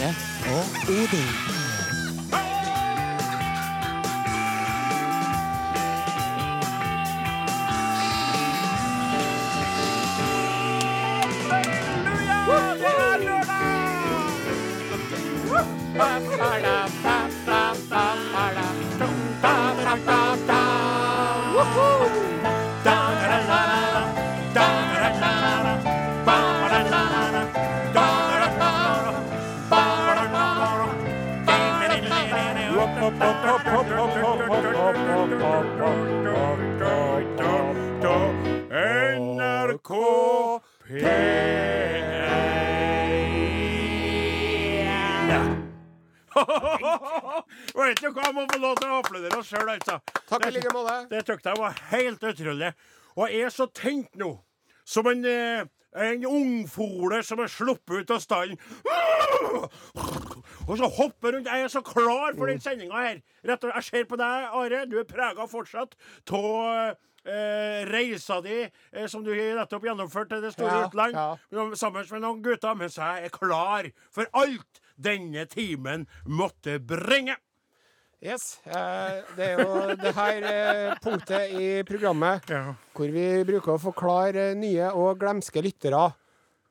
Are og Odin. Det jeg var helt utrolig. Og jeg er så tent nå. Som en, eh, en ungfole som er sluppet ut av stallen. Og så hopper rundt. Jeg er så klar for den sendinga her. Rett og, jeg ser på deg, Are. Du er prega fortsatt av eh, reisa di eh, som du nettopp gjennomført til det store Ja, utland. ja. Sammen med noen gutter. Mens jeg er klar for alt denne timen måtte bringe. Yes. Eh, det er jo det her eh, punktet i programmet Ja. hvor vi bruker å forklare eh, nye og glemske lyttere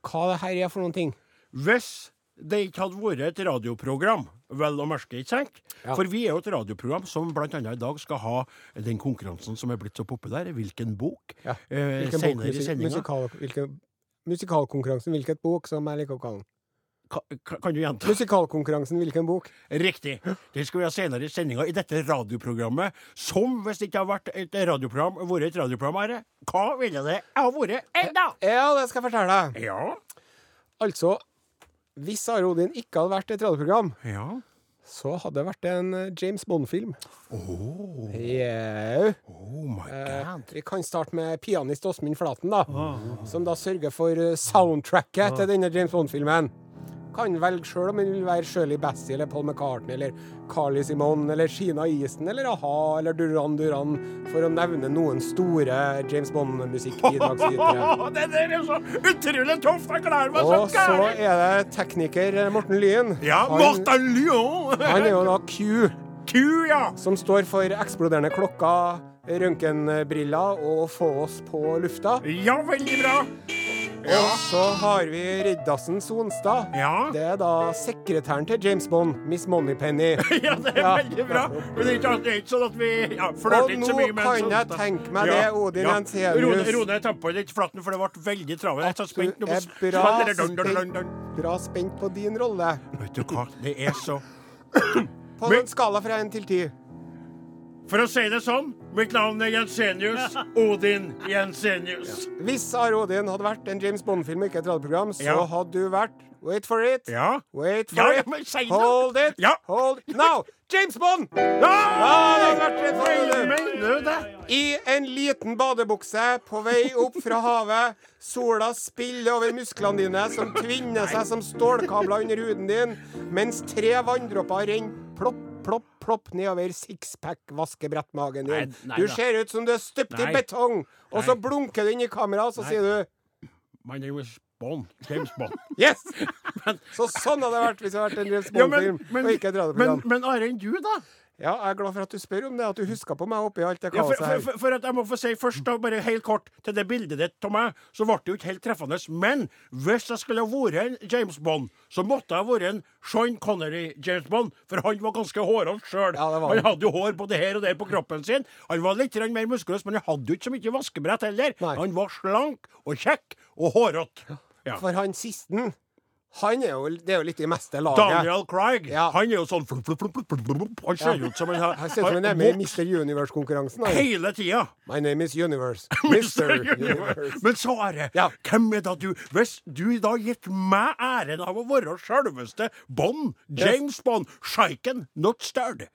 hva det her er for noen ting. Hvis det ikke hadde vært et radioprogram, vel å merke, ikke sant? Ja. For vi er jo et radioprogram som annet i dag skal ha den konkurransen som er blitt så populær, Hvilken bok? Ja. Eh, Hvilken bok, senere i musi sendinga. musikal, musikalkonkurransen Hvilket bok, som jeg liker å kalle den. Ka, ka, kan du gjenta? Musikalkonkurransen Hvilken bok? Riktig. Det skal vi ha senere i sendinga i dette radioprogrammet. Som, hvis det ikke har vært et radioprogram, vært et radioprogram, Are, hva ville det ha vært ennå? Ja, det skal jeg fortelle deg. Ja. Altså, hvis Are Odin ikke hadde vært et radioprogram, Ja. så hadde det vært en eh, James Bond-film. Oh, Yeah. oh my Eh, vi kan starte med pianist Åsmund Flaten, da. Som da sørger for soundtracket soundtracket til denne James Bond-filmen. Kan velge sjøl om han vil være Shirley Bassey eller Paul McCartney eller Carly Simon eller Sheena Easton eller a-ha eller Duran Duran, for å nevne noen store James Bond-musikkbidragsytere. det der er så utrolig tøft! Jeg klarer meg så Og så er det tekniker Morten Lyen. Ja, Morten Lyon! han er jo da Q, Q, ja. som står for eksploderende klokker, røntgenbriller og få oss på lufta. Ja, veldig bra. Og så har vi Riddarsen Sonstad. Ja. Det er da sekretæren til James Bond, Miss Moneypenny. Ja, det er Ja. veldig bra. Men det er ikke, det er ikke sånn at vi ja, Og flørter ikke nå så mye med en kan sånn jeg tenke meg det, Odin Jensenius. Rone tempoet litt flatten, for det ble veldig travelt. Jeg er så Du spent nå er bra spent, bra spent på din rolle. Vet du hva, det er så På en skala fra én til ti. For å si det sånn, mitt navn er Jensenius. Odin Jensenius. Hvis Are Odin hadde vært en James Bond-film ikke et radioprogram, så Ja. hadde du vært Wait for it. Ja. Wait for Ja, ja, it. si. Hold it. Ja. Hold it. Now! James Bond! Ja, det det? I en liten badebukse på vei opp fra havet. Sola spiller over musklene dine, som tvinner seg som stålkabler under huden din, mens tre vanndråper renner plopp, plopp, plopp nedover sixpack-vaskebrettmagen din. nei Du ser ut som du er støpt i betong, og så blunker du inn i kameraet, og så Nei. sier du My name is Bond. James Bond. Yes! Så sånn hadde det vært hvis det hadde vært en James Bond-film. men, og men, men Are, enn du, da? Ja, jeg er glad for at du spør om det, at du husker på meg oppi alt det kaoset her. Ja, for, for, for at jeg må få si først, da, bare helt kort, til det bildet ditt av meg, så ble det jo ikke helt treffende. Men hvis jeg skulle ha vært en James Bond, så måtte jeg ha vært en Sean Connery-James Bond. For han var ganske hårete sjøl. Ja, han han. hadde jo hår både her og der på kroppen sin. Han var litt mer muskuløs, men han hadde jo ikke så mye vaskebrett heller. Nei. Han var slank og kjekk og hårete. Ja. For han sisten, han er jo, det er jo litt i meste laget. Daniel Craig, Ja. han er jo sånn flup, flup, flup. Han ser ut som han har Han ser ut som han er med i Mr. Universe-konkurransen. hele tida. My name is Universe. Mr. Universe. Men så det Ja. Hvem er da du Hvis du da gitt meg æren av å være sjølveste Bond, James Bond, Shiken, not stirred,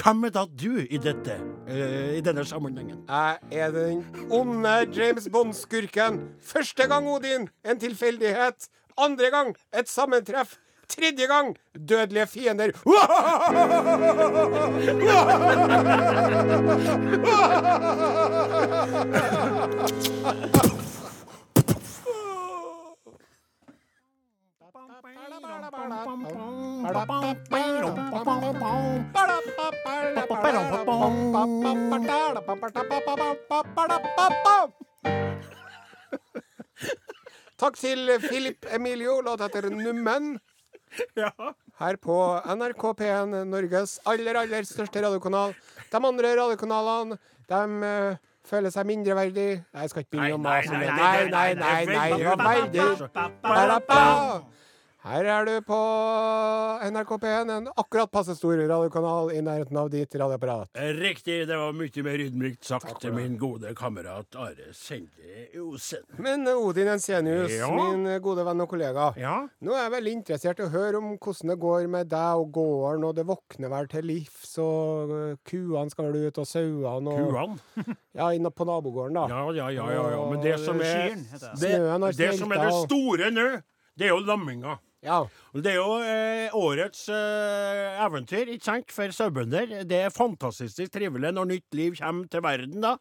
hvem er da du i dette uh, I denne sammenhengen? Jeg er den onde James Bond-skurken. Første gang, Odin, en tilfeldighet. Andre gang, et sammentreff. Tredje gang, dødelige fiender. Takk til Philip Emilio, låt etter Nummen. Ja. Her på NRK P1, Norges aller, aller største radiokanal. De andre radiokanalene, de eh, føler seg mindreverdig. Nei, Jeg skal ikke begynne å mase om det. Nei, nei, nei, nei, nei, nei, nei, nei, Ba-da-ba. Her er du på NRK P1, en akkurat passe stor radiokanal i nærheten av ditt radioapparat. Riktig, det var mye mer ydmykt sagt til min gode kamerat Are Sende Osen. Men Odin Ensenius, Ja? min gode venn og kollega. Ja, Nå er jeg veldig interessert i å høre om hvordan det går med deg og gården, og det våkner vel til livs, og øh, kuene skal vel ut, og sauene og kuene. Ja, inne på nabogården, da. Ja, ja, ja, ja, ja. Men det som er det. det, det som er det store nå, det er jo lamminga. Ja. Det er jo eh, årets eh, eventyr, ikke sant, for sauebønder. Det er fantastisk trivelig når nytt liv kommer til verden, da.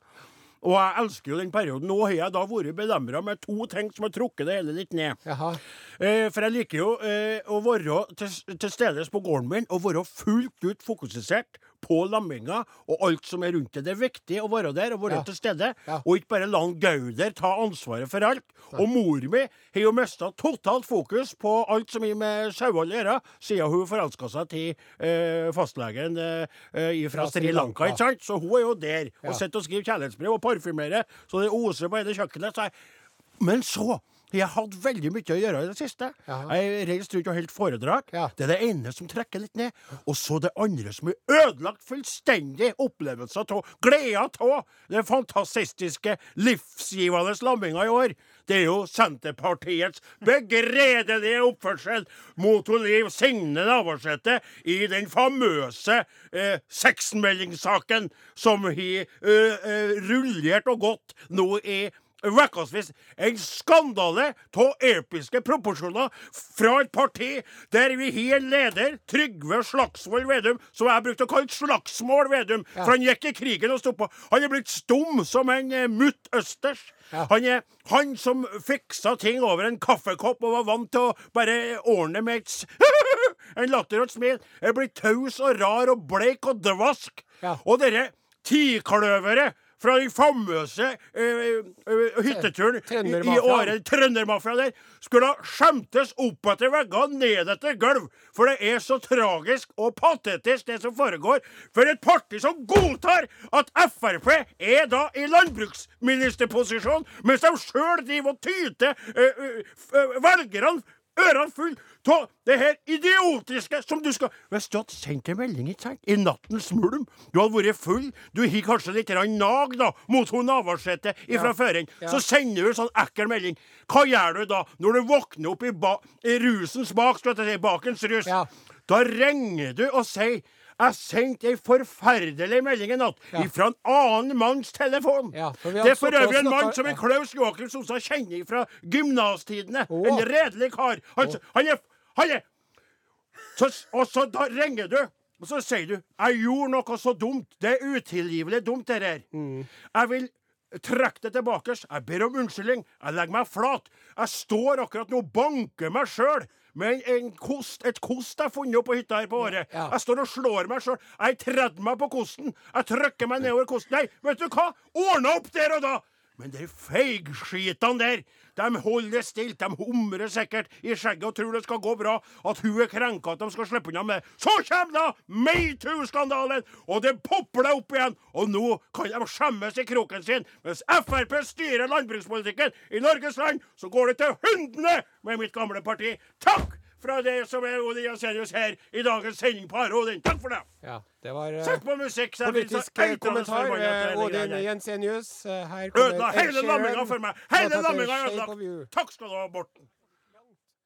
Og jeg elsker jo den perioden. Nå har jeg da vært belemra med to ting som har trukket det hele litt ned. Jaha. Eh, for jeg liker jo eh, å være til, til stede på gården min og være fullt ut fokusert på lamminga og alt som er rundt det. Det er viktig å være der og være Ja. til stede, Ja. og ikke bare la Gauder ta ansvaret for alt. Og mor mi har jo mista totalt fokus på alt som har med sauehold å gjøre, siden hun forelska seg til eh, fastlegen eh, eh, fra Sri Lanka. Ikke sant? Så hun er jo der Ja. og sitter og skriver kjærlighetsbrev og parfymerer så det oser på hele kjøkkenet. Så jeg men så jeg har hatt veldig mye å gjøre i det siste. Ja. Jeg reiste rundt og holdt foredrag. Ja. Det er det ene som trekker litt ned. Og så det andre som er ødelagt fullstendig opplevelser av, gleder av, den fantastiske, livsgivende lamminga i år. Det er jo Senterpartiets begredelige oppførsel mot Liv Signe Navarsete i den famøse eh, sexmeldingssaken som har eh, eh, rullert og gått nå i Vekkansvis en skandale av episke proporsjoner fra et parti der vi har en leder, Trygve Slagsvold Vedum, som jeg brukte å kalle Slagsmål Vedum, Ja. for han gikk i krigen og sto på. Han er blitt stum som en eh, mutt østers. Ja. Han er han som fiksa ting over en kaffekopp og var vant til å bare ordne med et en latter og et smil, er blitt taus og rar og bleik og dvask. Ja. Og dere tikløvere fra den famøse eh, eh, hytteturen i, året Trøndermafiaen der skulle ha skjemtes opp etter veggene, ned etter gulv. For det er så tragisk og patetisk, det som foregår. For et parti som godtar at Frp er da i landbruksministerposisjon, mens de sjøl driver og tyter eh, velgerne ørene fulle av det her idiotiske som du skal Hvis du hadde sendt en melding ikke sant? i nattens mulm, du hadde vært full, du har kanskje litt nag da, mot hun Navarsete fra Ja. føren, Ja. så sender du en sånn ekkel melding. Hva gjør du da, når du våkner opp i, ba i rusens bak, skal jeg si, bakens rus? Ja. Da ringer du og sier jeg sendte ei forferdelig melding i natt Ja. fra en annen manns telefon. Ja, for det er for øvrig en mann som er en Klaus Joakim Sonstad kjenner fra gymnastidene. Oh. En redelig kar. Han, han er, han er så, Og så da ringer du, og så sier du 'Jeg gjorde noe så dumt'. Det er utilgivelig dumt, det her. Mm. Jeg vil trekke det tilbake. Jeg ber om unnskyldning. Jeg legger meg flat. Jeg står akkurat nå og banker meg sjøl. Med en, en kost, et kost jeg har funnet opp på hytta her på året. Ja. Jeg står og slår meg sjøl. Jeg tredd meg på kosten. Jeg trykker meg nedover kosten. Nei, vet du hva? Ordna opp der og da! Men de feigskitene der, de holder stilt. De humrer sikkert i skjegget og tror det skal gå bra. At hun er krenka at de skal slippe unna med. Så kommer da metoo-skandalen, og det popler opp igjen. Og nå kan de skjemmes i kroken sin. Mens Frp styrer landbrukspolitikken i Norges land, så går det til hundene med mitt gamle parti. Takk fra det som er Odin Jensenius her i dagens sending på Are Odin. Takk for det. Ja, det var eh, Sett på musikk, så politisk jeg eitende kommentar til ved Odin. Jensenius. Her Her Ødela hele lamminga for meg! Hele lamminga er ødelagt! Takk skal du ha, Morten.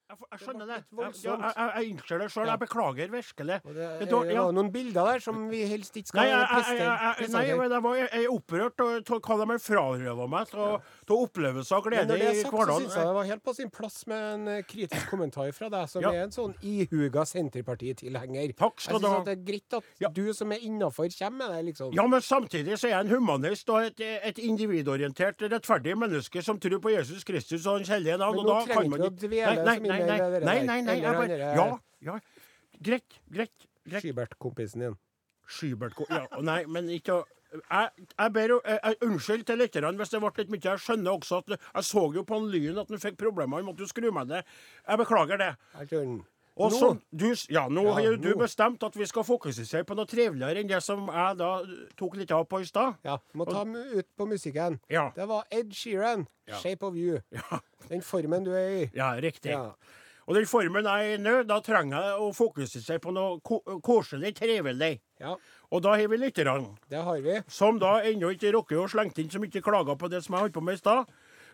Jeg, jeg skjønner det. Jeg, jeg, jeg, jeg innser det sjøl. Jeg beklager virkelig. Og Det Det er ja. noen bilder der som vi helst ikke skal jeg, jeg, jeg, jeg, nei, men jeg var jeg opprørt av hva de har frarøva meg av opplevelser og Men glede når det er i sagt, så syns jeg synes det var helt på sin plass med en eh, kritisk kommentar fra deg, som Ja. er en sånn ihuga Senterpartitilhenger. Takk skal du ha. ha. at det er greit at Ja. du som er innafor, kommer med det, liksom. Ja, men samtidig så er jeg en humanist og et, et individorientert, rettferdig menneske som tror på Jesus Kristus og Hans hellige navn. Men og da kan man ikke dvele Nei, nei, nei, nei, nei, nei, nei, jeg bare, ja, ja, greit, greit, greit. Skybert-kompisen din. Skybert, ja, nei, men ikke å jeg, jeg ber jo jeg, jeg, Unnskyld til lytterne hvis det ble litt mye. Jeg skjønner også at Jeg så jo på en Lyn at han fikk problemer. Han måtte jo skru meg ned. Jeg beklager det. Og så, du, ja, nå Ja, har jo du nå. bestemt at vi skal fokusere på noe triveligere enn det som jeg da tok litt av på i stad. Ja, må ta og, ut på musikken. Ja. Det var Ed Sheeran, Ja. 'Shape of You'. Ja, Den formen du er i. ja riktig. Ja. Og den formen jeg er i nå, da trenger jeg å fokusere på noe ko koselig, trivelig. ja, Og da har vi lytterne. det har vi. som da ennå ikke rocker og slengte inn som ikke klager på det som jeg holdt på med i stad.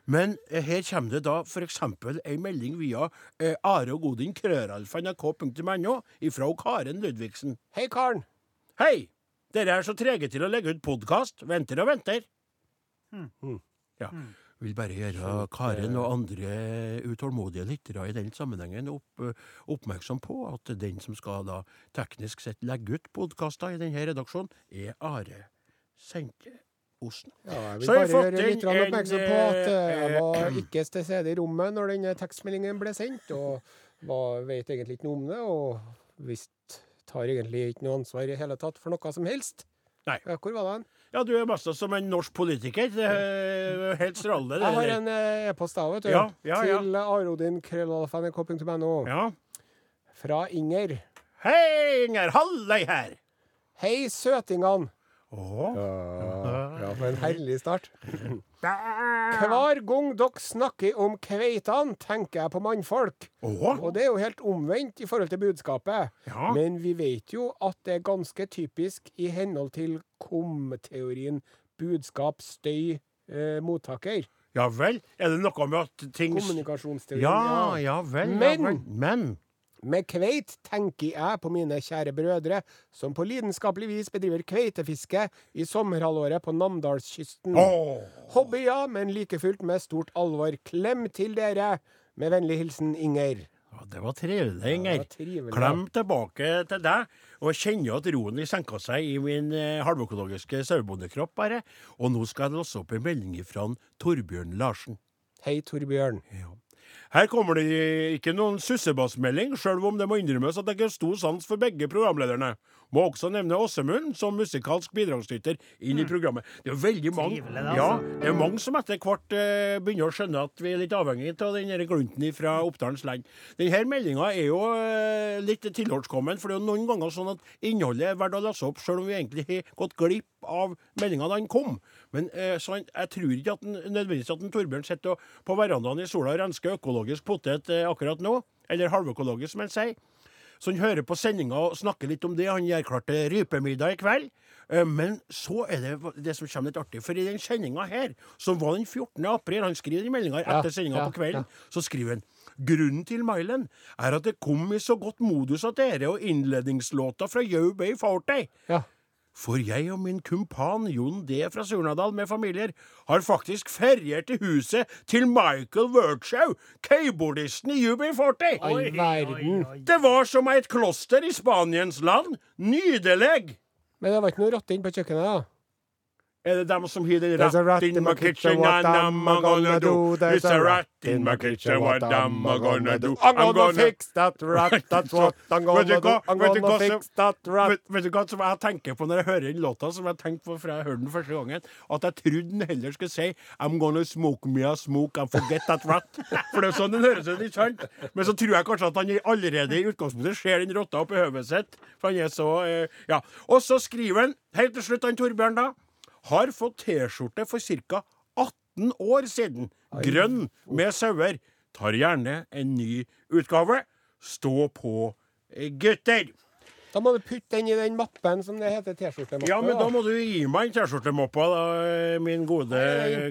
Men eh, her kommer det da f.eks. ei melding via eh, Are og Godin, krøralfa.nrk.no, ifra Karen Ludvigsen. Hei, Karen. Hei! Dere er så trege til å legge ut podkast. Venter og venter. Ja. Vil bare gjøre Karen og andre utålmodige lyttere i den sammenhengen opp, oppmerksom på at den som skal da teknisk sett legge ut podkaster i denne redaksjonen, er Are Senteosen. Ja, jeg vil bare gjøre litt oppmerksom på at eh, jeg eh, var ikke til stede i rommet når denne tekstmeldingen ble sendt, og var, vet egentlig ikke noe om det, og visst tar egentlig ikke noe ansvar i hele tatt for noe som helst. Nei. Ja, hvor var det han? Ja, du er mest som en norsk politiker. Det er helt strålende. Jeg har en eh, e-post da, vet du. Ja, ja, ja. Til arodin.krøllalfa.nrk.no. Ja. Fra Inger. Hei, Inger! Hallei her! Hei, søtingene. Åh. Ja, for en herlig start. Hver gang dere snakker om kveitene, tenker jeg på mannfolk. Å? Og det er jo helt omvendt i forhold til budskapet. Ja. Men vi vet jo at det er ganske typisk i henhold til KOM-teorien budskap, støy, eh, mottaker. Ja vel? Er det noe med at ting Kommunikasjonsteorien. Ja, ja vel. Men- ja, vel. Men Med kveit tenker jeg på mine kjære brødre, som på lidenskapelig vis bedriver kveitefiske i sommerhalvåret på Namdalskysten. Oh. Hobby, ja, men like fullt med stort alvor. Klem til dere. Med vennlig hilsen Inger. Ja, det var trivelig, Inger. Ja, trivelig, Klem tilbake til deg. Og jeg kjenner at roen senka seg i min eh, halvøkologiske sauebondekropp, bare. Og nå skal jeg låse opp en melding fra Torbjørn Larsen. Hei, Torbjørn. Ja. Her kommer det ikke noen sussebassmelding, sjøl om det må innrømmes at jeg har stor sans for begge programlederne. Må også nevne Åsemund som musikalsk bidragsyter inn i programmet. Det er jo veldig mange Trivelig, altså. ja, det er mange som etter hvert eh, begynner å skjønne at vi er litt avhengig av den glunten fra Oppdalens land. Denne meldinga er jo eh, litt tilholdskommen, for det er jo noen ganger sånn at innholdet er verdt å lese opp, sjøl om vi egentlig har gått glipp av meldinga da den kom. Men eh, så jeg tror ikke at den, nødvendigvis at den Torbjørn sitter på verandaen i sola og rensker økologisk potet eh, akkurat nå. Eller halvøkologisk, som han sier. Så han hører på sendinga og snakker litt om det. Han gjør klart til rypemiddag i kveld. Eh, Men så er det det som kommer litt artig. For i den sendinga her, som var den 14. april, han skriver den meldinga Ja, etter sendinga ja, på kvelden, så skriver han Grunnen til mailen er at det kom i så godt modus at dere og innledningslåta fra Yo Bay Forte Ja. For jeg og min kumpan Jon D. fra Surnadal med familier har faktisk feriert i huset til Michael Wirtshaw, keyboardisten i UB40. Oi, verden. Det var som et kloster i Spaniens land. Nydelig! Men det var ikke noe rotte inne på kjøkkenet, da? Er det dem som hyler There's a rat in my kitchen, what am I gonna do? There's a rat in my kitchen, what am I gonna do? I'm gonna fix that rat, that's what I'm gonna do. I'm gonna fix that rat. Vet, vet du hva som jeg tenker på når jeg hører den låta, som jeg tenkte på fra jeg hørte den første gangen? At jeg trodde den heller skulle si I'm gonna smoke me a smoke and forget that rat. For det er sånn den høres ut, ikke sant? Men så tror jeg kanskje at han allerede i utgangspunktet ser den rotta oppi hodet sitt. For han er så eh, Ja. Og så skriver han, helt til slutt, han Torbjørn, da. Har fått T-skjorte for ca. 18 år siden. Grønn med sauer. Tar gjerne en ny utgave. Stå på, eh, gutter! Da må du putte den i den mappen som det heter T-skjortemappe. Ja, men da må du gi meg en T-skjortemappa, da, min gode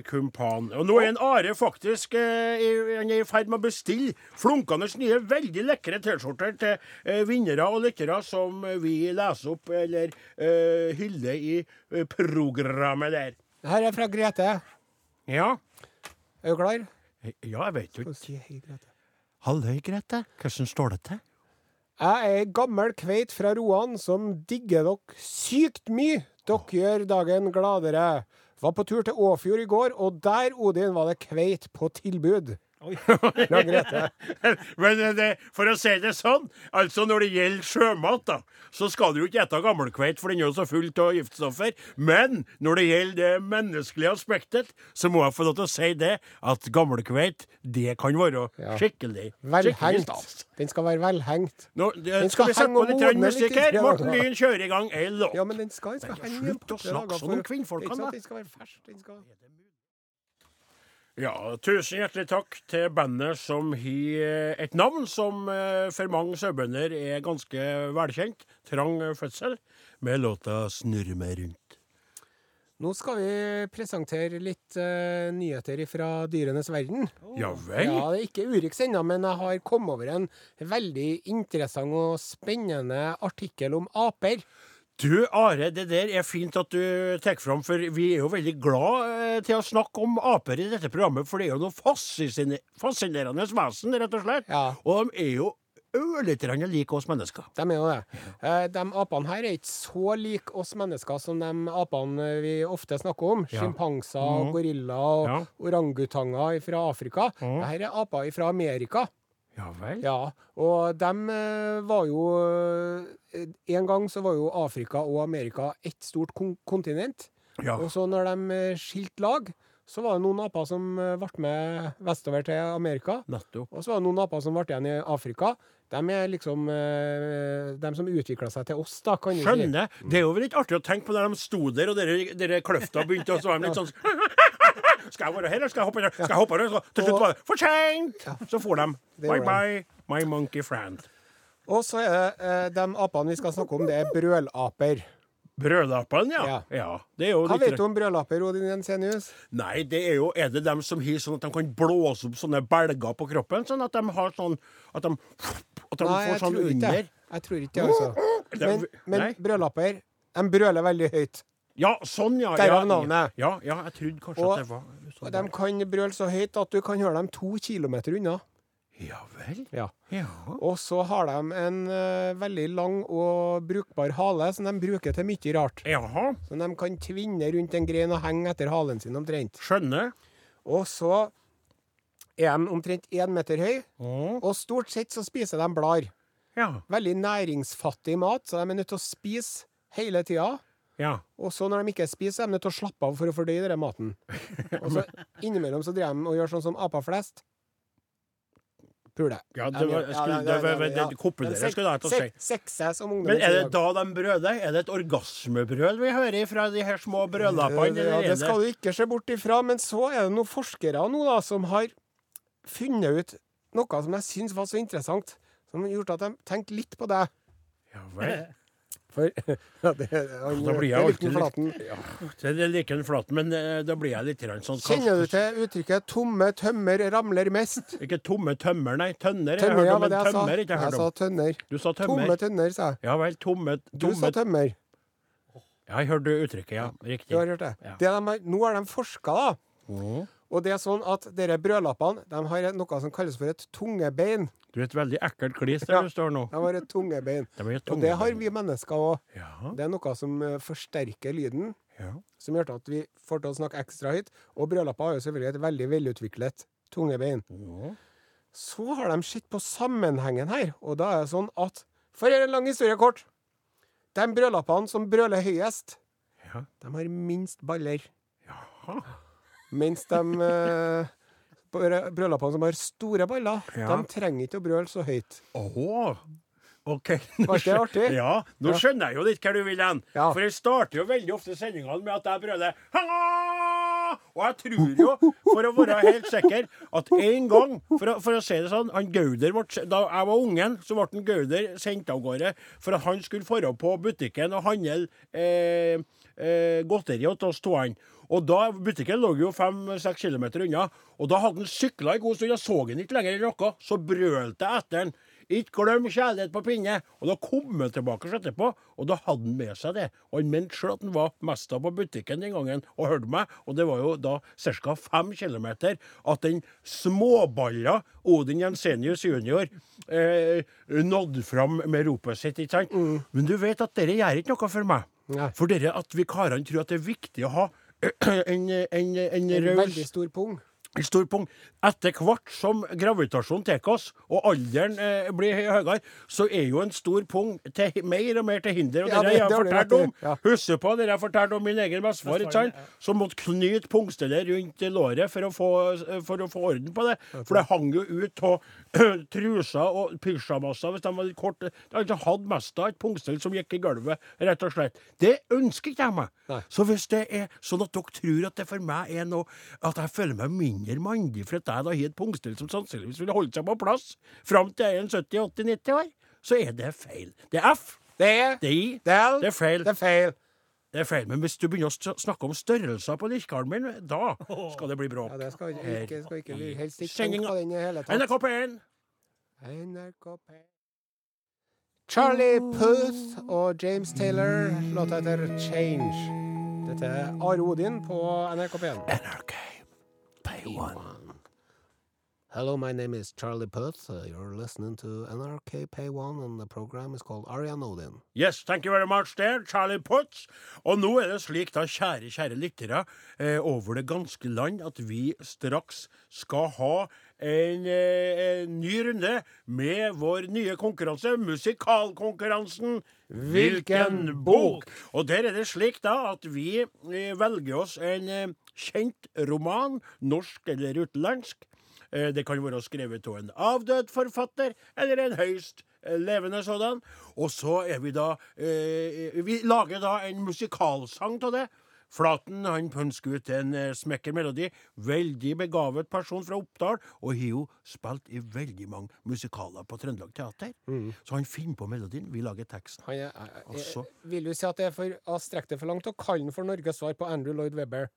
kumpan. Og nå er en Are faktisk eh, i- han er i ferd med å bestille flunkende nye, veldig lekre T-skjorter til eh, vinnere og lyttere som vi leser opp eller uh, hyller i eh, programmet der. Her er fra Grete. Ja. Er du klar? Ja, jeg vet jo ikke. Halløy, Grete. Hvordan står det til? Jeg er ei gammel kveit fra Roan som digger dere sykt mye. Dere gjør dagen gladere. Var på tur til Åfjord i går, og der, Odin, var det kveit på tilbud. Men det, for å si det sånn, altså når det gjelder sjømat, da, så skal du jo ikke ete gammelkveit, for den er jo så full av giftstoffer. Men når det gjelder det menneskelige aspektet, så må jeg få lov til å si det, at gammelkveit, det kan være skikkelig, skikkelig Velhengt. stas. Den skal være velhengt. Nå det, Den skal skal vi sette på litt litt musikk her. Morten. Lyn kjører i gang ei låt. Ja, men den skal, den skal henge slutt å snakke sånn om kvinnfolkene, da. Den skal være fersk. Den skal... Ja, tusen hjertelig takk til bandet som har et navn som eh, for mange sauebønder er ganske velkjent. Trang fødsel, med låta 'Snurre meg rundt'. Nå skal vi presentere litt uh, nyheter fra dyrenes verden. Ja vel? Ja, det er ikke Urix ennå, men jeg har kommet over en veldig interessant og spennende artikkel om aper. Du Are, det der er fint at du tar fram, for vi er jo veldig glad eh, til å snakke om aper i dette programmet, for det er jo noe fascine- fascinerende vesen, rett og slett. Ja. Og de er jo ørlite grann like oss mennesker. De er jo det. Eh, De apene her er ikke så like oss mennesker som de apene vi ofte snakker om. Ja. Sjimpanser, gorillaer og Ja. orangutanger fra Afrika. Dette er aper fra Amerika. Ja vel? Ja, og de var jo eh, En gang så var jo Afrika og Amerika ett stort kon kontinent. Ja. Og så når de eh, skilte lag, så var det noen aper som eh, ble med vestover til Amerika. Nettopp. Og så var det noen aper som ble igjen i Afrika. De er liksom eh, de som utvikla seg til oss, da, kan Skjønner. si. Det er jo litt artig å tenke på der de sto der, og dere, dere kløfta begynte, og så var de litt sånn Skal jeg være her, eller skal jeg hoppe der? Skal jeg hoppe der? Til slutt var det for seint! Så for de. Bye bye, my monkey friend. Og så er det eh, de apene vi skal snakke om, det er brølaper. Brødlappen, ja. Ja. ja. Det er jo Hva litt vet du om brølaper, Odin Jensenius? Nei, det er jo Er det dem som har sånn at de kan blåse opp sånne belger på kroppen? Sånn at de har sånn At de, at de Nei, får sånn ikke under? Nei, Jeg tror ikke det, altså. Men, men brølaper, de brøler veldig høyt. Ja, sånn, ja. Derav ja, navnet. Ja, ja, jeg trodde kanskje Og- at det var Og de kan brøle så høyt at du kan høre dem to kilometer unna. Ja vel? Ja. Ja. Og så har de en uh, veldig lang og brukbar hale som de bruker til mye rart. Jaha. Som de kan tvinne rundt en grein og henge etter halen sin omtrent. Skjønner. Og så er de omtrent én meter høy, mm. og stort sett så spiser de blader. ja. Veldig næringsfattig mat, så de er nødt til å spise hele tida. Ja. Og så når de ikke spiser, så er de nødt til å slappe av for å fordøye den maten. Og så innimellom så driver de og gjør sånn som aper flest. Pule. Ja, det var, skulle, det var, det, det, kopulere skulle jeg til å si. Sexe, som ungdommen Men er det da de brøler? Er det et orgasmebrøl vi hører fra de her små brødlappene? Ja, det skal du ikke se bort ifra. Men så er det noen forskere nå da, som har funnet ut noe som jeg syns var så interessant. Som har gjort at de tenkte litt på det. Ja vel. For ja, det, han, Da blir jeg alltid Flaten. ja, Det er like en flat, men eh, da blir jeg litt sånn Kjenner du til uttrykket 'tomme tømmer ramler mest'? Ikke tomme tømmer, nei. Tønner. Jeg hørte ja, om en tømmer. Ikke jeg Jeg sa tønner. Du sa tømmer. Tomme tønner, sa jeg. Ja vel. Tomme, Du sa tømmer. Ja, jeg hørte uttrykket, ja. Riktig. Du har hørt det. Ja. det de nå har de forska, da. Mhm. Og det er sånn at dere brødlappene de har noe som kalles for et tungebein. Du er et veldig ekkelt klis der Ja. du står nå. De har et tungebein. Det blir Og det har vi mennesker òg. Ja, Det er noe som eh, forsterker lyden, ja. som gjør at vi får til å snakke ekstra høyt. Og brødlapper har jo selvfølgelig et veldig velutviklet tungebein. Ja. Så har de sett på sammenhengen her, og da er det sånn at For å gjøre en lang historie kort. De brødlappene som brøler høyest, Ja. de har minst baller. Jaha. Mens de eh, brø- brødlappene som har store baller, Ja. de trenger ikke å brøle så høyt. Åh, OK. Nå Var ikke det skjø- artig? Ja, nå Ja. skjønner jeg jo litt hva du vil hen. Ja. For jeg starter jo veldig ofte sendingene med at jeg brøler «Hallo!» Og jeg tror jo, for å være helt sikker, at en gang, for å, for å si det sånn han Gauder ble, Da jeg var ungen, så ble han Gauder sendt av gårde for at han skulle dra på butikken og handle eh, eh, godteri til oss to. Og da, Butikken lå jo fem-seks kilometer unna, og da hadde han sykla en god stund. Jeg så han ikke lenger enn noe. Så brølte jeg etter han. Ikke glem kjærlighet på pinne. Og da kom han tilbake etterpå, og da hadde han med seg det. Og han mente sjøl at han var mesta på butikken den gangen og hørte meg. Og det var jo da ca. fem kilometer at den småballa Odin Jensenius jr. Eh, nådde fram med ropet sitt. ikke sant? Men du vet at dette gjør ikke noe for meg. Nei. For dere at vi karene tror at det er viktig å ha en, en, en En raus veldig stor pung. En stor pung. Etter hvert som gravitasjonen tar oss, og alderen eh, blir høy- høyere, så er jo en stor pung til, mer og mer til hinder. Og Ja, det det- har jeg du fortalt rett i. om. Ja. Husker på det jeg fortalte om min egen bestefar, ikke sant? som måtte knyte pungstellet rundt låret for å, få, for å få orden på det. For det hang jo ut av truser og pysjamaser hvis de hadde kort. De hadde mest av et pungstell som gikk i gulvet, rett og slett. Det ønsker ikke jeg meg. Nei. Så hvis det er sånn at dere tror at det for meg er noe At jeg føler meg mindre mandig for at jeg da har et pungstell som sannsynligvis ville holdt seg på plass fram til jeg er en 70-80-90 år, så er det feil. Det er F. Det er Det er I. Det er, Det er feil. Det er feil. Det er feil. Men hvis du begynner å snakke om størrelser på lirkearmen, min, da skal det bli bråk. Ja, det skal ikke, ikke, skal ikke vi helst ikke tenke på den i hele tatt. NRK P1. NRK P1. Charlie Puth og James Taylor, låta heter 'Change'. Dette er Are Odin på NRK P1. NRK P1. Hello, my name is Charlie Puth. Uh, you're listening to NRK Pay One, and the program is called Arian Odin. Yes, thank you very much there, Charlie Puth. Og nå er det slik, da, kjære, kjære lyttere, eh, over det ganske land, at vi straks skal ha en, eh, en ny runde med vår nye konkurranse, musikalkonkurransen Hvilken bok? Og der er det slik da at vi eh, velger oss en eh, kjent roman, norsk eller utenlandsk. Eh, Det kan være skrevet av en avdød forfatter eller en høyst eh, levende sådan. Og så er vi da eh, Vi lager da en musikalsang av det. Flaten han pønsker ut en smekker melodi. Veldig begavet person fra Oppdal, og har jo spilt i veldig mange musikaler på Trøndelag Teater. Så han finner på melodien, vi lager teksten. Han er, er, er, vil du si at det er for å strekke det for langt å kalle den for Norges svar på Andrew Lloyd Webber?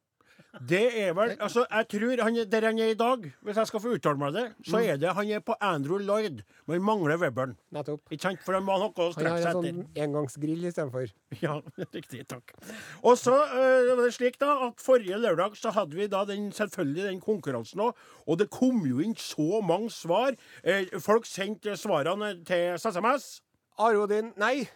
Det er vel Altså, jeg tror han er der han er i dag, hvis jeg skal få uttale meg det, så er det han er på Andrew Lloyd, men mangler Webberen. Nettopp. Ikke sant? For han må ha noe å Han strekke har seg en etter. sånn engangsgrill istedenfor. Ja, riktig. Takk. Og så øh, var det slik da at forrige lørdag så hadde vi da den, selvfølgelig den konkurransen òg, og det kom jo inn så mange svar. Eh, folk sendte svarene til SMS. Are Odin Nei!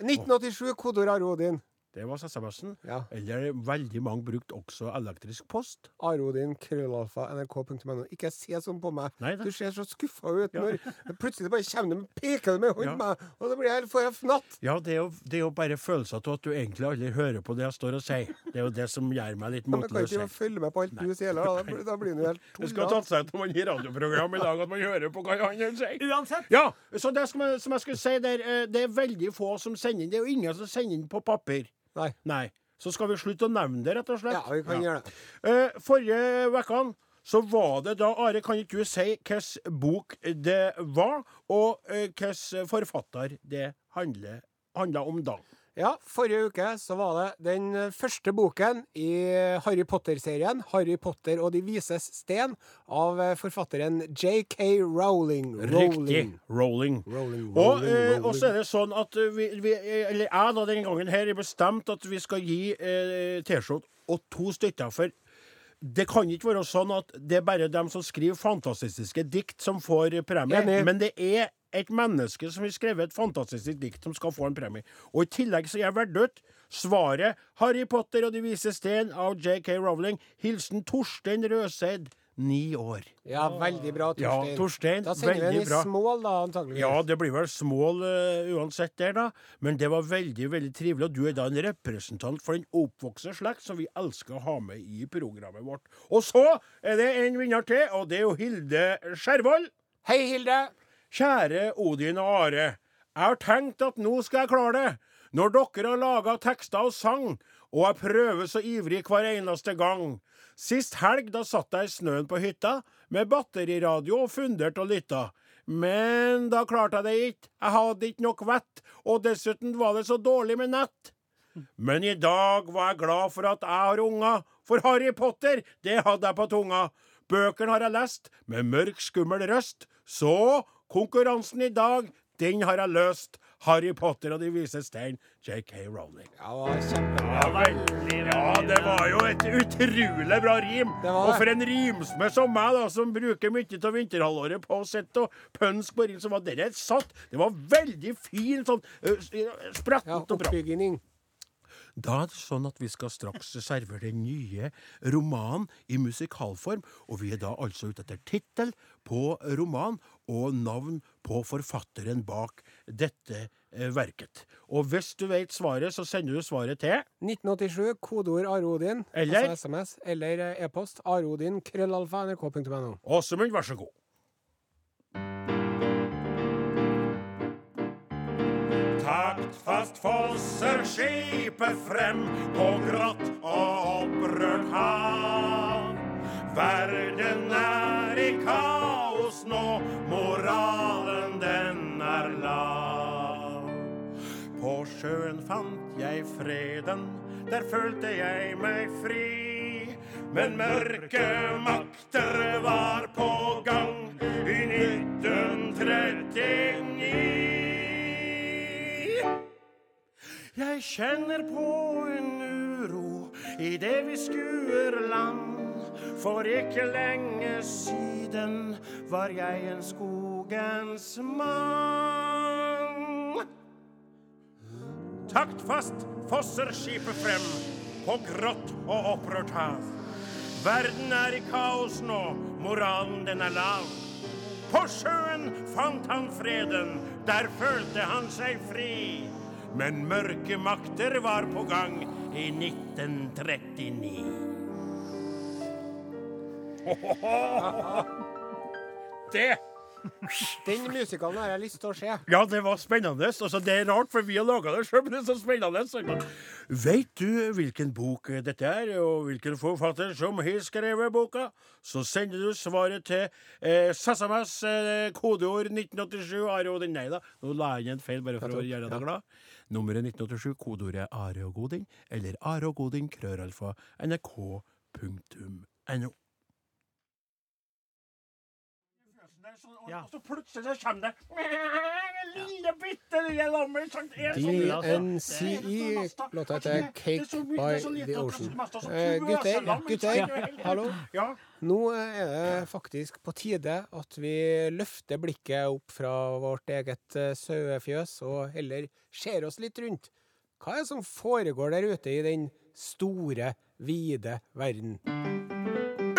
1987, kodeord Are Odin. Det var SMS-en. Ja. Eller veldig mange brukte også elektrisk post. Arodin, krøllalfa, nrk.no. Ikke se sånn på meg. Neida. Du ser så skuffa ut når plutselig bare kommer du peker du med hånden Ja. meg, og da blir jeg helt får jeg fnatt. Ja, det er, jo, det er jo bare følelser av at du egentlig aldri hører på det jeg står og sier. Det er jo det som gjør meg litt Men jeg kan motløs. ikke følge med på alt du sier, heller, da da blir du helt Det skal tatt seg ut når man gir radioprogram i dag, at man hører på hva han sier. Uansett. Ja, så det som jeg, som jeg skulle si der, eh, det er veldig få som sender inn. Det er jo ingen som sender inn på papir. Nei. Nei. Så skal vi slutte å nevne det, rett og slett. Ja, vi kan gjøre det. Eh, forrige uke så var det da Are, kan ikke du si hvilken bok det var, og eh, hvilken forfatter det handler, handla om da? Ja, forrige uke så var det den eh, første boken i Harry Potter-serien, 'Harry Potter og De vises sten', av eh, forfatteren J.K. Rowling. Riktig. Rowling, Og Rowling, eh, Rowling. og så er det sånn at eh, vi, vi eh, eller jeg da denne gangen her, er bestemt at vi skal gi eh, T-skjorte og to stykker. For det kan ikke være sånn at det er bare dem som skriver fantastiske dikt, som får premie. Enig. Men det er et menneske som har skrevet et fantastisk dikt, som skal få en premie. Og i tillegg så er jeg ut svaret 'Harry Potter og De vise sten' av J.K. Rowling. Hilsen Torstein Røseid, ni år. Ja, veldig bra, Ja, Torstein. Torstein, Da sender vi den i smål, da, antageligvis. Ja, det blir vel smål uh, uansett der, da. Men det var veldig veldig trivelig. Og du er da en representant for den oppvokste slekt som vi elsker å ha med i programmet vårt. Og så er det en vinner til, og det er jo Hilde Skjervold. Hei, Hilde! Kjære Odin og Are. Jeg har tenkt at nå skal jeg klare det. Når dere har laga tekster og sang, og jeg prøver så ivrig hver eneste gang. Sist helg da satt jeg i snøen på hytta med batteriradio og fundert og lytta. Men da klarte jeg det ikke. Jeg hadde ikke nok vett, og dessuten var det så dårlig med nett. Men i dag var jeg glad for at jeg har unger, for Harry Potter, det hadde jeg på tunga. Bøkene har jeg lest, med mørk, skummel røst. Så konkurransen i dag, den har jeg løst. Harry Potter og De vise stein, JK Rowling. Ja, det var kjempebra. Ja, det var jo et utrolig bra rim. Og for en rimsmed som meg, da, som bruker mye av vinterhalvåret på å sitte og pønske på rim, så var det satt. Det var veldig fin sånn uh, Ja, og bra. oppbygging. Da er det sånn at vi skal straks servere den nye romanen i musikalform, og vi er da altså ute etter tittel på roman og navn på forfatteren bak dette eh, verket. Og hvis du vet svaret, så sender du svaret til 1987, kodeord Arodin, Eller? altså SMS, eller eh, e-post arodin, krøllalfa, nrk.no. Åsemund, vær så god. Taktfast fosser skipet frem på grått og opprørt hav. Verden er i kaos nå, moralen den er lav. På sjøen fant jeg freden, der følte jeg meg fri. Men mørke makter var på gang i 1939. Jeg kjenner på en uro i det vi skuer land. For ikke lenge siden var jeg en skogens mann. Taktfast fosser skipet frem på grått og opprørt hav. Verden er i kaos nå, moralen den er lav. På sjøen fant han freden, der følte han seg fri. Men mørke makter var på gang i 1939. Det Den musikalen har jeg lyst til å se. Ja, det var spennende. Altså, det er rart, for vi har laga det sjøl, men det er så spennende. Veit Vet du hvilken bok dette er, og hvilken forfatter som har skrevet boka? Så sender du svaret til eh, SMS, eh, kodeord 1987, Are Odin. Nei da, nå la jeg inn en feil bare for å gjøre deg glad. Nummeret 1987, kodeordet Are og Godin, eller Are og krøralfa. Ja. Og så plutselig så kommer det lille bitte lille lammet. sånn- DNCE, låta heter Cake by the Ocean. Eh, gutter, gutter, hallo. Nå er det faktisk på tide at vi løfter blikket opp fra vårt eget eh, sauefjøs og heller ser oss litt rundt. Hva er det som foregår der ute i den store, vide verden?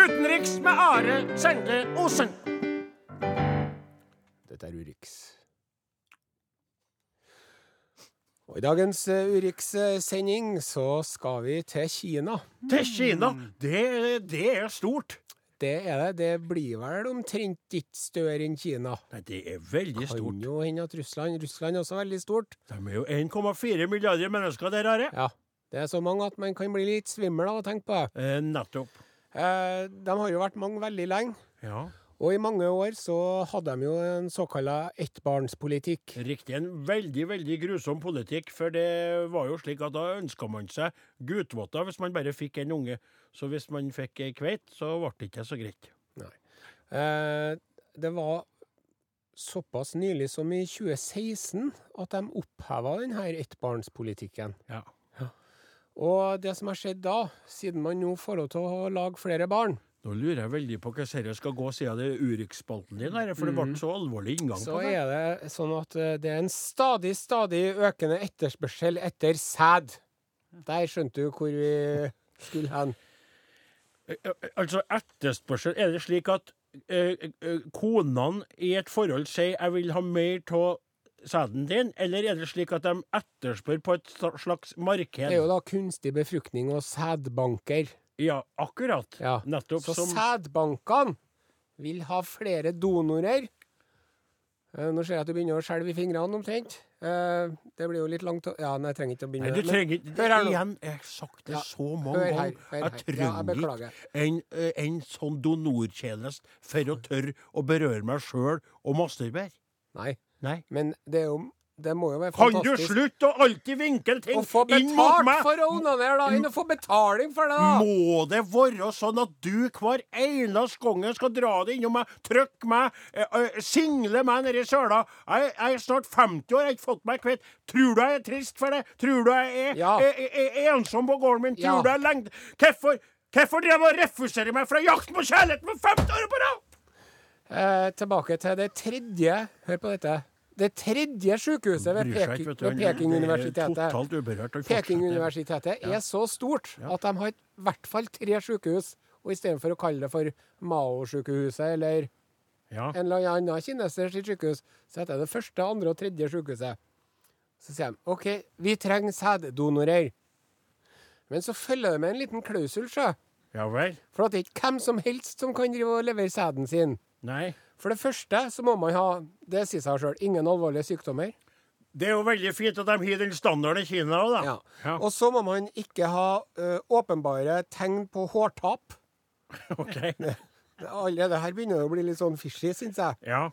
Utenriks med Are Sende Osen. Dette er Urix. Og I dagens eh, Urix-sending så skal vi til Kina. Til Kina. Det, det er stort. Det er det. Det blir vel omtrent ikke større enn Kina. Nei, det er veldig stort. Kan jo hende at Russland Russland er også veldig stort. De er jo 1,4 milliarder mennesker der, Are. Ja. Det er så mange at man kan bli litt svimmel av å tenke på det. Eh, nettopp. Eh, de har jo vært mange veldig lenge. Ja. Og i mange år så hadde de jo en såkalla ettbarnspolitikk. Riktig. En veldig, veldig grusom politikk. For det var jo slik at da ønska man seg gutvotter hvis man bare fikk en unge. Så hvis man fikk ei kveit, så ble det ikke så greit. Eh, det var såpass nylig som i 2016 at de oppheva denne ettbarnspolitikken. Ja. Og det som har skjedd da, siden man nå får lov til å lage flere barn, Nå lurer jeg veldig på hva dette skal gå siden det er Urix-spalten din, her, for det ble så alvorlig inngang så på det. Så er det sånn at eh, det er en stadig, stadig økende etterspørsel etter sæd. Der skjønte du hvor vi skulle hen. Eh, eh, Altså, etterspørsel Er det slik at eh, konene i et forhold sier 'jeg vil ha mer av sæden din', eller er det slik at de etterspør på et slags marked? Det er jo da kunstig befruktning og sædbanker. Ja, akkurat. Ja. Nettopp Så som sædbankene vil ha flere donorer. Eh, nå ser jeg at du begynner å skjelve i fingrene omtrent. Eh, det blir jo litt langt å Ja, nei, jeg trenger ikke å begynne Nei, du trenger ikke hør her nå. Igjen, jeg har sagt det Ja, så mange hør her, ganger. Jeg trenger ikke en, eh, en sånn donortjeneste for å tørre å berøre meg sjøl og masturbere. Nei, Nei. men det er jo Det må jo være Kan du slutte å alltid vinkle ting å få betalt for å onanere, da! Enn å få betaling for det, da! Må det være sånn at du hver eneste gang skal dra det innom meg, trykke meg, eh, eh, single meg nedi søla? Jeg, jeg er snart 50 år, jeg har ikke fått meg kvitt. Tror du jeg er trist for det? Tror du jeg er, Ja. er, er, er ensom på gården min? Tror Ja. du jeg er lengt Hvorfor, hvorfor drev og refuserer meg fra jakten på kjærlighet med 50 år på rad? Eh, tilbake til det tredje Hør på dette. Det tredje sykehuset ved, Pek Peking, ved er- Peking-universitetet uberørt. Peking-universitetet er så stort at de har i hvert fall tre sykehus. Og istedenfor å kalle det for Mao-sykehuset eller Ja. en eller annen kineser sitt sykehus, så heter det det første, andre og tredje sykehuset. Så sier de OK, vi trenger sæddonorer. Men så følger det med en liten klausul, sjø. ja vel? For at det er ikke hvem som helst som kan drive og levere sæden sin. Nei. For det første så må man ha, det sier seg sjøl, ingen alvorlige sykdommer. Det er jo veldig fint at de har den standarden i Kina òg, da. Ja. Ja. Og så må man ikke ha ø, åpenbare tegn på hårtap. OK. Allerede her begynner det å bli litt sånn fishy, syns jeg. Ja.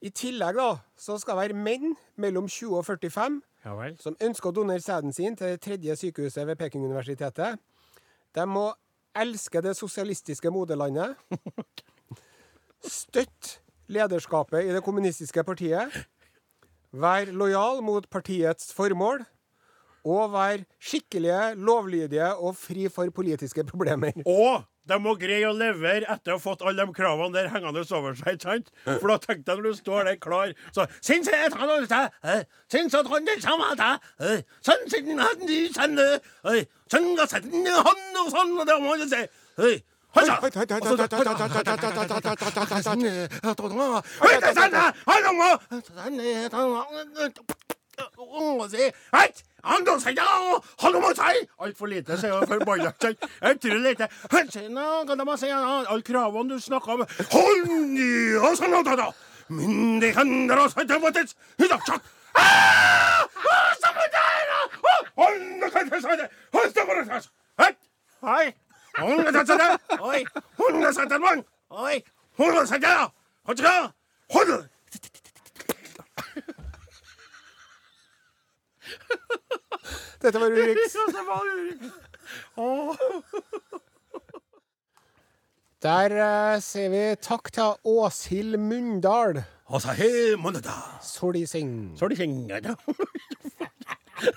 I tillegg da, så skal det være menn mellom 20 og 45 Ja som ønsker å donere sæden sin til det tredje sykehuset ved Peking-universitetet. De må elske det sosialistiske moderlandet. Støtte lederskapet i det kommunistiske partiet. Vær lojal mot partiets formål. Og vær skikkelige, lovlydige og fri for politiske problemer. Og de må greie å levere etter å ha fått alle de kravene der hengende over seg. ikke sant? For da tenkte jeg når du står der klar så はいはいはいはいはいはいはいはいはいはいはいはいははいはいはいいはいはいいいいいはいはいはい 140, 어이, 140번, 어이, 140, 어쩌라, 100. Dette var Urix. Der eh, sier vi takk til Åshild Mundal. Solising. jeg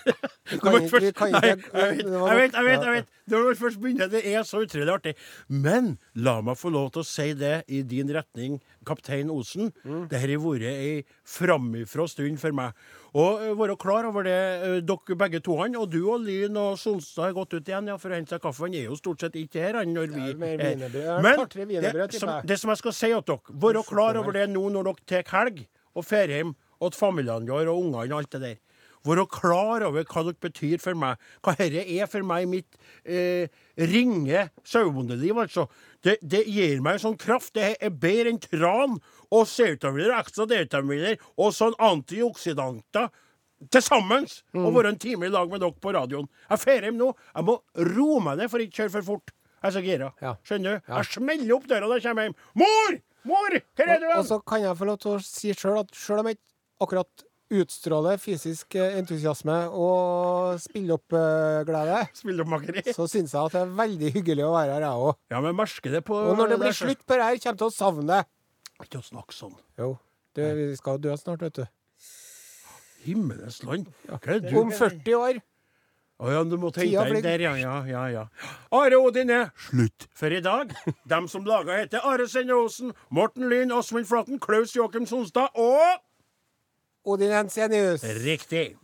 vet, jeg vet, jeg vet. Når først begynner, det er så utrolig artig. Men la meg få lov til å si det i din retning, kaptein Osen. Mm. Det har vært ei framifrå stund for meg. Og uh, være klar over det, eh, dere begge to, han, og du og Lyn og Solstad har gått ut igjen ja, for å hente seg kaffe. Han er jo stort sett ikke her, han, når vi. Ja, Men det, som, det som jeg skal si til dere, være klar over det nå når dere tar helg og drar hjem til familiene deres og ungene og alt det der. Være klar over hva dere betyr for meg. Hva dette er for meg i mitt eh, ringe sauebondeliv, altså. Det, det gir meg en sånn kraft. Det er bedre enn tran og C-vitaminer, ekstra D-vitaminer og sånn antioksidanter til sammen. Mm. Og være en time i lag med dere på radioen. Jeg drar hjem nå. Jeg må roe meg ned for ikke kjøre for fort. Jeg er så gira. Ja. Skjønner du? Jeg smeller opp døra da jeg kommer hjem. Mor! Mor! Hvor er du? Og og så kan jeg få lov til å si sjøl at sjøl om jeg ikke akkurat utstråler fysisk eh, entusiasme og spilleoppglede, Spilleoppmakeri. så syns jeg at det er veldig hyggelig å være her, jeg òg. Ja, men merker det på Og når det blir slutt på det her, kommer til å savne det. Ikke å snakke sånn. Jo, du, vi skal dø snart, vet du. Himmelens land. Er du Om 40 år. Å ja, du må tenke deg der, ja, ja, ja, ja. Are Odin er slutt for i dag. Dem som laga heter Are Sende Osen, Morten Lyn, Åsmund Flaten, Klaus Joakim Sonstad og Odin Ensenius. Riktig.